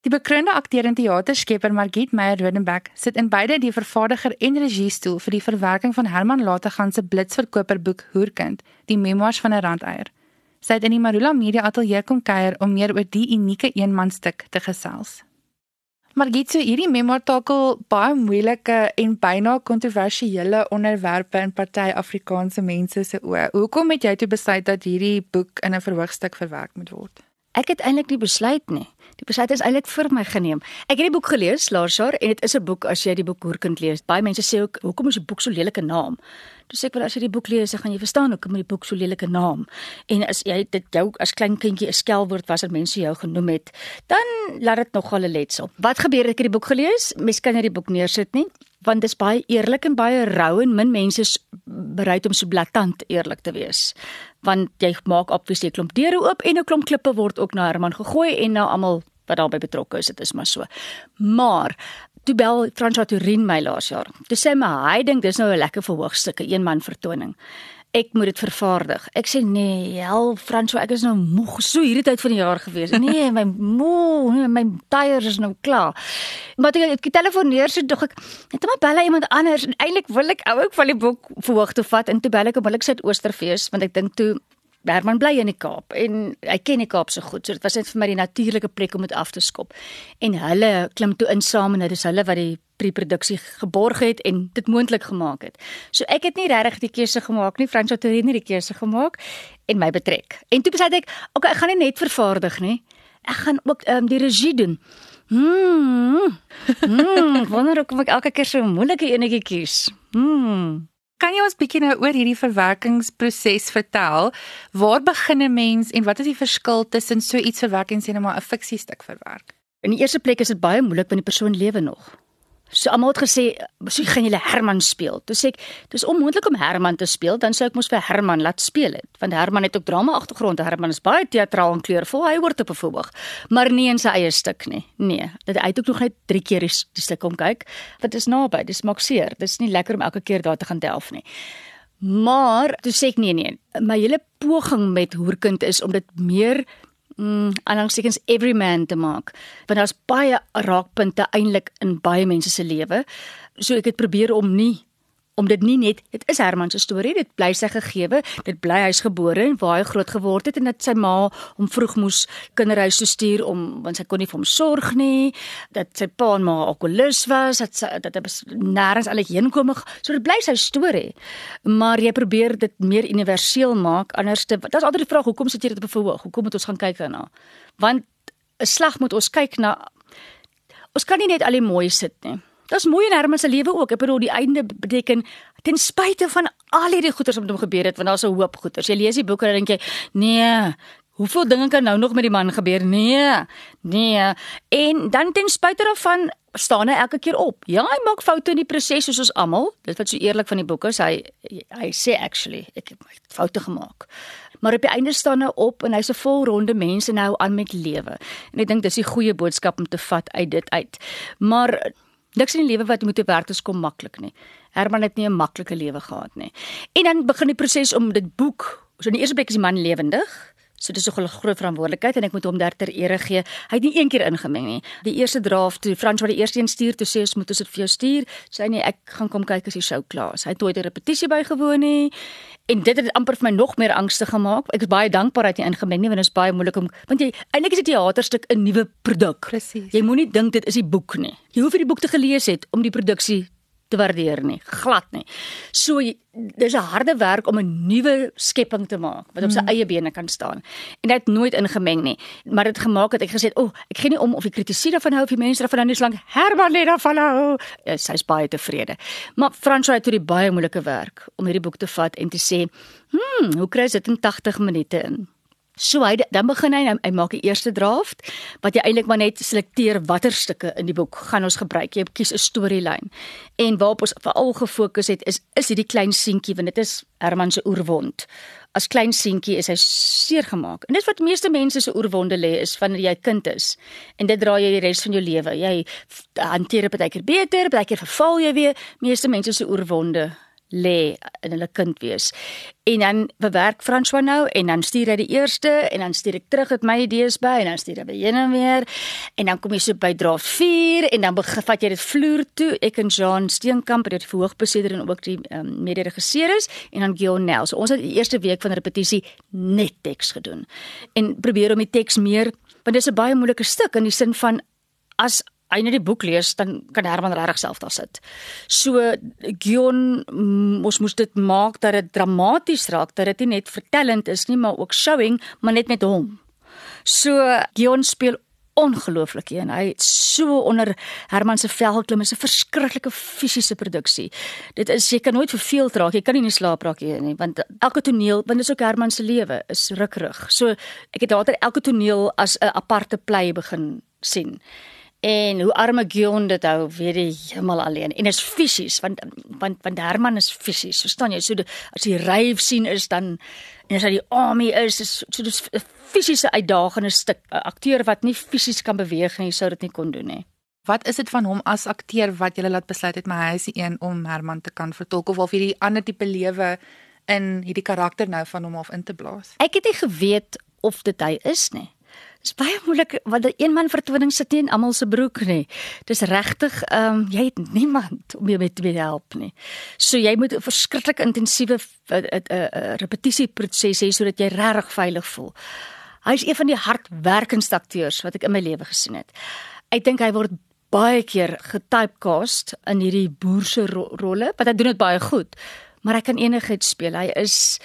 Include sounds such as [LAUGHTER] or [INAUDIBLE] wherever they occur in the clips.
Die bekroonde akteur en teaterskepper Margit Meyer-Rodenbeck sit in beide die vervaardiger en regiestoel vir die verwerking van Herman Lategan se blitsverkoper boek Hoerkind, die memoirs van 'n randeier. Sy het in die Marula Media Ateljee kom kuier om meer oor die unieke eenmanstuk te gesels. Margit, so hierdie memoir takel baie moeilike en byna kontroversiële onderwerpe in party Afrikaanse mense se oë. Hoekom het jy toe besluit dat hierdie boek in 'n verhoogstuk verwerk moet word? Ek het eintlik nie besluit nie. Die besluit is eintlik vir my geneem. Ek het die boek gelees laas jaar en dit is 'n boek as jy die boek Hoerkind lees. Baie mense sê ook hoekom is die boek so lelike naam? Toe sê ek wel as jy die boek lees, dan gaan jy verstaan hoekom die boek so lelike naam. En as jy dit jou as klein kindjie 'n skelwoord was wat mense jou genoem het, dan laat dit nogal 'n letsel. Wat gebeur ek het die boek gelees? Mens kan nie die boek neersit nie want dit is baie eerlik en baie rou en min mense is bereid om so blaatant eerlik te wees. Want jy maak obviously 'n klomp deure oop en 'n klomp klippe word ook na Herman gegooi en na almal wat daarbey betrokke is. Dit is maar so. Maar toe bel Franswa Turin my laas jaar. Toe sê my hy dink dis nou 'n lekker verhoogstukke een man vertoning ek moet dit vervaardig. Ek sê nee, hel Fransjo, ek is nou moeg so hierdie tyd van die jaar gewees. Nee, [LAUGHS] my moe, nee, my tyres is nou klaar. Maar ek het getelefoneer so dog ek het maar bel iemand anders en eintlik wil ek ook van die boek verhoog toe vat en toe bel ek op hulle sit Oosterfees want ek dink toe Herman bly in die Kaap en hy ken die Kaap so goed. So dit was net vir my die natuurlike plek om dit af te skop. En hulle klim toe in saam en dit is hulle wat die preproduksie geborg het en dit moontlik gemaak het. So ek het nie regtig die keuse gemaak nie, Frans het nie die keuse gemaak en my betrek. En toe besluit ek, okay, ek gaan nie net vervaardig nie. Ek gaan ook um, die regie doen. Hmm. Hmm, wonder hoe kom ek elke keer so moeilike enetjie kies. Hmm. Kan jy ons bietjie nou oor hierdie verwerkingsproses vertel? Waar begin 'n mens en wat is die verskil tussen so iets verwerk en sê net maar 'n fiksiestuk verwerk? In die eerste plek is dit baie moeilik want die persoon lewe nog. So almal het gesê, "Sou gaan julle Herman speel?" Toe sê ek, "Dis onmoontlik om Herman te speel, dan sou ek mos vir Herman laat speel het, want Herman het ook drama agtergrond. Herman is baie teatraal en kleurvol. Hy hoort op 'n voorboog, maar nie in sy eie stuk nie. Nee, dit uit ook nog net 3 keer die, die stuk kom kyk. Dit is naby, dis maak seer. Dis nie lekker om elke keer daar te gaan delf nie." Maar toe sê ek nee nee, my hele poging met Hoerkind is om dit meer mm aanhangsekens every man te maak. Want daar's baie raakpunte eintlik in baie mense se lewe. So ek het probeer om nie om dit nie net dit is Herman se storie dit bly sy gegewe dit bly hy's gebore en waar hy groot geword het en dat sy ma hom vroeg moes kinderhuis toe stuur om want sy kon nie vir hom sorg nie dat sy pa en ma alkoholus was dat sy dat hy nêrens alles heenkom so dit bly sy storie. Maar jy probeer dit meer universeel maak anders dit is altyd die vraag hoekom sit jy dit op verhoog? Hoekom moet ons gaan kyk daarna? Want 'n slag moet ons kyk na ons kan nie net al die mooi sit nie Dis mooi in Herman se lewe ook. Ek bedoel die einde beteken ten spyte van al hierdie goeters wat met hom gebeur het, want daar's 'n hoop goeters. Jy lees die boek en dink jy, nee, hoeveel dinge kan nou nog met die man gebeur? Nee. Nee. En dan ten spyte daarvan staan hy elke keer op. Ja, hy maak foute in die proses soos ons almal. Dit wat so eerlik van die boek is, hy hy sê actually, ek het foute gemaak. Maar op die einde staan hy op en hy's 'n volronde mens en hou aan met lewe. En ek dink dis die goeie boodskap om te vat uit dit uit. Maar Niks in die lewe wat moet te werk is kom maklik nie. Herman het nie 'n maklike lewe gehad nie. En dan begin die proses om dit boek. So in die eerste plek is die man lewendig. So dis 'n groot verantwoordelikheid en ek moet hom derter ere gee. Hy het nie een keer ingemeng nie. Die eerste draft toe Frans wat die eerste een stuur toe sê ons moet ons dit vir jou stuur. Sy nee, ek gaan kom kyk as die show klaar is. Hy het nooit 'n repetisie bygewoon nie. En dit het amper vir my nog meer angstig gemaak. Ek is baie dankbaar dat hy ingemeng nie want dit is baie moeilik om want jy eintlik is 'n teaterstuk 'n nuwe produk. Presies. Jy moenie dink dit is die boek nie. Jy hoef nie die boek te gelees het om die produksie te waardeer nie, glad nie. So dis 'n harde werk om 'n nuwe skepping te maak wat op sy hmm. eie bene kan staan. En dit nooit ingemeng nie, maar dit gemaak het ek gesê, "O, oh, ek gee nie om of die kritisie daarvan hou of die mense daarvan nie slank Herman lê daarvan hou." Ja, Sy's baie tevrede. Maar François het toe die baie moeilike werk om hierdie boek te vat en te sê, "Hm, hoe kry jy dit in 80 minute in?" So hy dan begin hy hy maak die eerste draft wat jy eintlik maar net selekteer watter stukke in die boek gaan ons gebruik. Jy kies 'n storielyn. En waarop ons veral gefokus het is is hierdie klein seentjie want dit is Herman se oerwond. As klein seentjie is hy seer gemaak. En dit wat meeste mense se oerwonde lê is wanneer jy kind is. En dit dra jy die res van jou lewe. Jy hanteer dit baie keer beter, baie keer verval jy weer. Meeste mense se oerwonde lê in hulle kind wees. En dan bewerk François nou en dan stuur hy die eerste en dan stuur ek terug met my idees by en dan stuur hy by een en weer en dan kom jy so by draft 4 en dan vat jy dit vloer toe. Ek en Jean Steenkamp het dit verhoogbesetter en ook die um, mede-regisseur is en dan Gion Nel. So ons het die eerste week van repetisie net teks gedoen en probeer om die teks meer want dit is 'n baie moeilike stuk in die sin van as hy net die boek lees, dan kan Herman regtig self daar sit. So Gion mm, ons moes dit maak dat dit dramaties raak, dat dit nie net vertellend is nie, maar ook showing, maar net met hom. So Gion speel ongelooflik en hy het so onder Herman se vel klim, is 'n verskriklike fisiese produksie. Dit is jy kan nooit verveeld raak, jy kan nie slaap raak hier nie, want elke toneel, want dit is ook Herman se lewe, is rukkerig. So ek het later elke toneel as 'n aparte play begin sien. En hoe arme Gion dit hou, weet die hemel alleen. En is fisies want want want Herman is fisies. Verstaan jy? So die, as jy ryf sien is dan en as hy die army is, is so dis 'n fisiese uitdagende stuk. 'n Akteur wat nie fisies kan beweeg nie, sou dit nie kon doen nie. Wat is dit van hom as akteur wat jy laat besluit het maar hy is die een om Herman te kan vertolk of of hierdie ander tipe lewe in hierdie karakter nou van hom af in te blaas? Ek het nie geweet of dit hy is nie. Dis baie moeilik want 'n een man vertoning sit nie in almal se broek nie. Dis regtig ehm um, jy het niemand om jou met te help nie. So jy moet 'n verskriklik intensiewe 'n 'n repetisieproses hê sodat jy regtig veilig voel. Hy is een van die hardwerkendste akteurs wat ek in my lewe gesien het. Ek dink hy word baie keer getypecast in hierdie boerse ro rolle, want hy doen dit baie goed. Maar hy kan enigiets speel. Hy is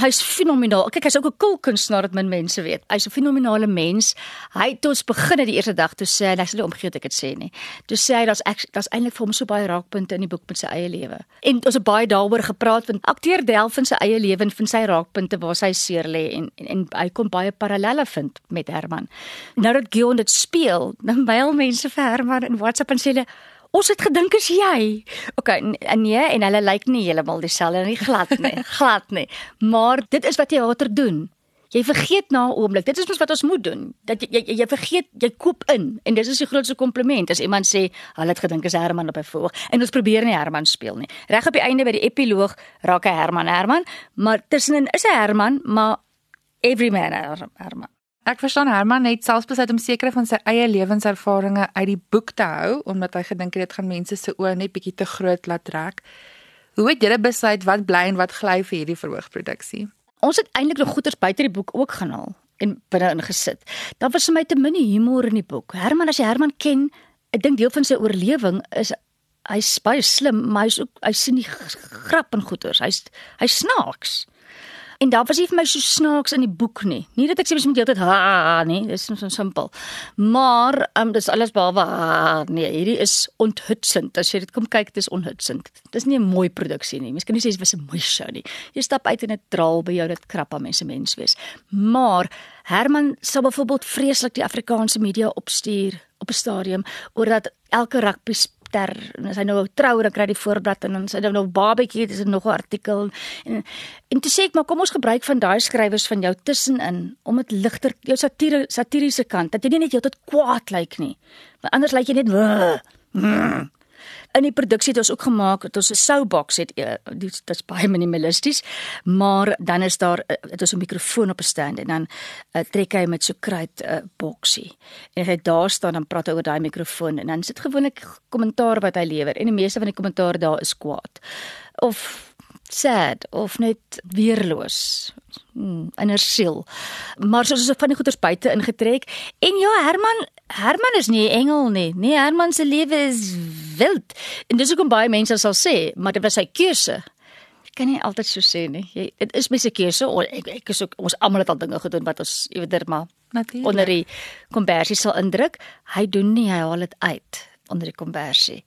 Hy's fenomenaal. Kyk, hy's ook 'n kulkunstenaar wat min mense weet. Hy's 'n fenominale mens. Hy het ons begin het die eerste dag toe sê, hy sê nie omgee ek dit sê nie. Toe sê hy daar's daar's eintlik vir hom so baie raakpunte in die boek met sy eie lewe. En ons het baie daaroor gepraat want akteur Delfin se eie lewe en van sy raakpunte waar sy seer lê en, en en hy kon baie parallelle vind met Herman. Nou dat Gion dit speel, dan baie mense vir Herman in WhatsApp en sê hulle Ons het gedink is jy. OK, nee, en hulle lyk nie heeltemal dieselfde nie, glad nie, [LAUGHS] glad nie. Maar dit is wat teater doen. Jy vergeet na 'n oomblik. Dit is mos wat ons moet doen. Dat jy jy, jy vergeet, jy koop in en dis is die grootste kompliment as iemand sê, "Hulle het gedink is Herman op 'n voorg." En ons probeer nie Herman speel nie. Reg op die einde by die epiloog raak hy Herman Herman, maar tussenin is hy Herman, maar every man Herman. Ek verstaan Herman het selfs besluit om sekere van sy eie lewenservarings uit die boek te hou omdat hy gedink het dit gaan mense se oë net bietjie te groot laat trek. Hoe het julle besluit wat bly en wat gly vir hierdie verhoogproduksie? Ons het eintlik nog goeters buite die boek ook gaan haal en binne ingesit. Daar was vir my te min humor in die boek. Herman as jy Herman ken, ek dink deel van sy oorlewing is hy's baie slim, maar hy's ook hy sien die grap en goeters. Hy's hy snaaks. En daar was nie vir my so snaaks in die boek nie. Nie dat ek sê mens moet heeltyd ha nie, dis so simpel. Maar um, dis alles behalwe nee, hierdie is onthutsend. As jy dit kom kyk, dis onthutsend. Dis nie 'n mooi produksie nie. Mens kan nie sê dit was 'n mooi show nie. Jy stap uit en dit draal by jou dit krap aan mense mens wees. Maar Herman sou byvoorbeeld vreeslik die Afrikaanse media opstuur op 'n stadium oor dat elke rugby ter en as hy nou trou dan kry hy die voorblad en dan sy nou nog babatjie dis nog 'n artikel. En en toe sê ek maar kom ons gebruik van daai skrywers van jou tussenin om dit ligter jou satire satiriese kant dat jy nie net heeltyd kwaad lyk nie want anders lyk jy net in die produksie het ons ook gemaak dat ons 'n soubox het eh, dit is baie minimalisties maar dan is daar eh, het ons 'n mikrofoon op 'n stand en dan uh, trek hy met so kruit 'n uh, boksie. En hy daar staan dan praat oor daai mikrofoon en dan sit gewoonlik kommentaar wat hy lewer en die meeste van die kommentaar daar is kwaad. Of sad of net weerloos hmm, in 'n siel. Maar soos ons van die goeters buite ingetrek en ja Herman Herman is nie 'n engel nie. Nee, Herman se lewe is wild. En dis hoekom baie mense sal sê, maar dit was sy keuse. Ek kan nie altyd so sê nie. Jy dit is my se keuse. Ek ek is ook ons almal het al dinge gedoen wat ons eweder maar natuurlik onder die konversie sal indruk. Hy doen nie, hy haal dit uit onder die konversie.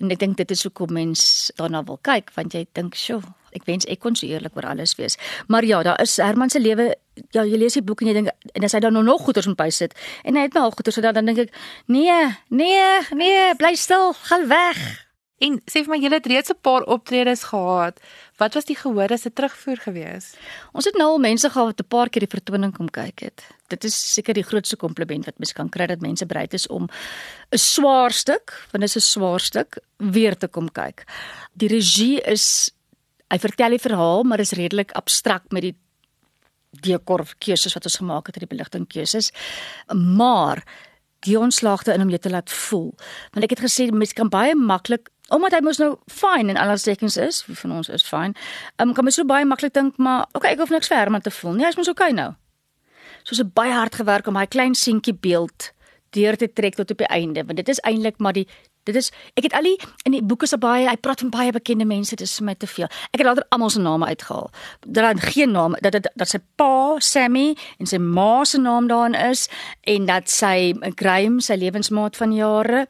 En ek dink dit is hoekom mense daarna wil kyk want jy dink, "Sjoe, ek wens ek kon so eerlik oor alles wees." Maar ja, daar is Herman se lewe, ja, jy lees die boek en jy dink en as hy dan nou nog goeters moet bysit en hy het my al goeters so dan dan dink ek, "Nee, nee, nee, bly stil, gaan weg." En sê vir my, jy het reeds 'n paar optredes gehad Wat was die gehore se terugvoer gewees? Ons het nou al mense gehad wat 'n paar keer die vertoning kom kyk het. Dit is seker die grootste kompliment wat mens kan kry dat mense bereid is om 'n swaar stuk, want dit is 'n swaar stuk, weer te kom kyk. Die regie is hy vertel die verhaal, maar is redelik abstrakt met die dekor keuses wat ons gemaak het, die beligting keuses. Maar die onslagte in om jou te laat voel. Want ek het gesê mense kan baie maklik omdat hy mos nou fyn en alles tekens is, wie van ons is fyn. Ehm um, kan mens so baie maklik dink maar okay, ek hoef niks vir Herman te voel nie. Hy's mos okay nou. Soos 'n baie hard gewerk om hy klein seentjie beeld deur te trek tot op die einde, want dit is eintlik maar die Dit is ek het al die in die boeke se baie hy praat van baie bekende mense dis vir my te veel. Ek het later almal se name uitgehaal. Dat daar geen naam dat dit dat sy pa Sammy en sy ma se naam daarin is en dat sy Graham sy lewensmaat van jare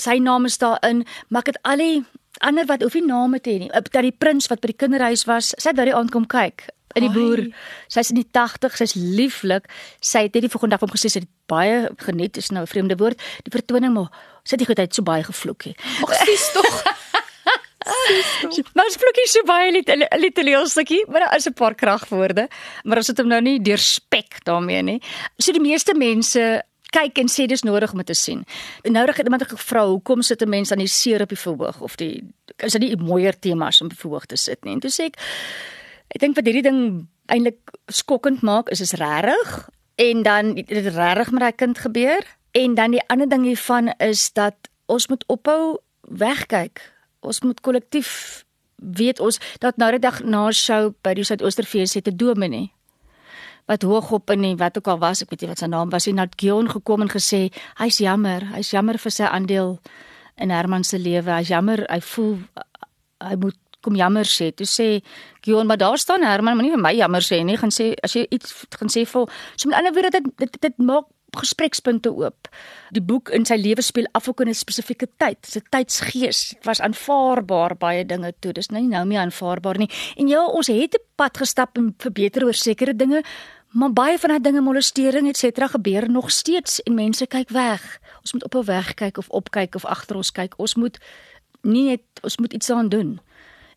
sy naam is daarin, maar ek het al die ander wat hoef nie name te hê nie. Dat die prins wat by die kinderhuis was, sy het by die aand kom kyk in die boer. Sy's in die 80, sy's lieflik. Sy het net die volgende dag hom gesê sy het baie geniet, is nou 'n vreemde woord. Die vertoning maar sy het die goedheid so baie gevloek hè. Ag, sies tog. [LAUGHS] Maar ons vloekie so baie liet liet die leelstukkie, maar daar is 'n paar kragwoorde, maar ons het hom nou nie deurspek daarmee nie. So die meeste mense kyk en sê dis nodig om dit te sien. Nou het iemand gevra hoekom sit 'n mens aan die seer op die verhoog of die is dit nie mooier temas om op die verhoog te sit nie. En toe sê ek Ek dink wat hierdie ding eintlik skokkend maak is is regtig en dan dit regtig met daai kind gebeur en dan die ander ding hiervan is dat ons moet ophou wegkyk. Ons moet kollektief weet ons dat nou die dag na show by die Suidoosterfees het 'n dominee wat hoog op in die wat ook al was, ek weet nie wat sy naam was, hy het Gion gekom en gesê hy's jammer, hy's jammer vir sy aandeel in Herman se lewe. Hy's jammer, hy voel hy moet kom jammer sê. Toe sê Gion, maar daar staan Herman, moenie vir my jammer sê nie. Gaan sê as jy iets gaan sê vir so met ander woorde dit dit, dit maak gesprekspunte oop. Die boek in sy lewe speel af op 'n spesifieke tyd. Dis 'n tydsgees. Dit was aanvaarbaar baie dinge toe. Dis nou nie nou meer aanvaarbaar nie. En ja, ons het 'n pad gestap en verbeter oor sekere dinge, maar baie van daai dinge molestering et cetera gebeur nog steeds en mense kyk weg. Ons moet op 'n weg kyk of opkyk of agter ons kyk. Ons moet nie net ons moet iets aan doen.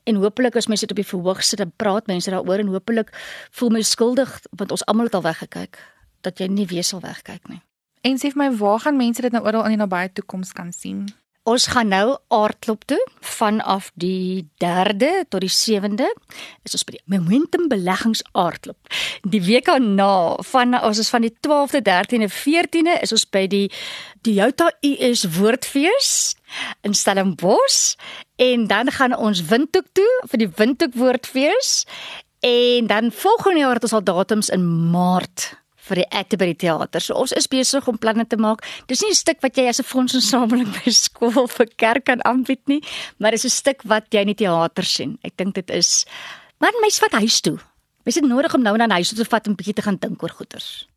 En hopelik as mense dit op die verhoog sit en praat mense daaroor en hopelik voel my skuldig want ons almal het al weggekyk dat jy nie weer sal wegkyk nie. En sê vir my waar gaan mense dit nou oral in die nabye toekoms kan sien? Ons gaan nou aardklop toe vanaf die 3de tot die 7de. Is ons by die Momentum Beleggings aardklop. Die week daarna van ons is van die 12de, 13de, 14de is ons by die Toyota US Woordfees in Stellenbosch en dan gaan ons Windhoek toe vir die Windhoek Woordfees en dan volgende jaar het ons al datums in Maart vir die Atterbury teater. So ons is besig om planne te maak. Dis nie 'n stuk wat jy as 'n fondsinsameling [LAUGHS] by skool vir kerk kan aanbied nie, maar dis 'n stuk wat jy in die teater sien. Ek dink dit is maar mens wat huis toe. Mens het nodig om nou na huis toe te vat en 'n bietjie te gaan dink oor goeters.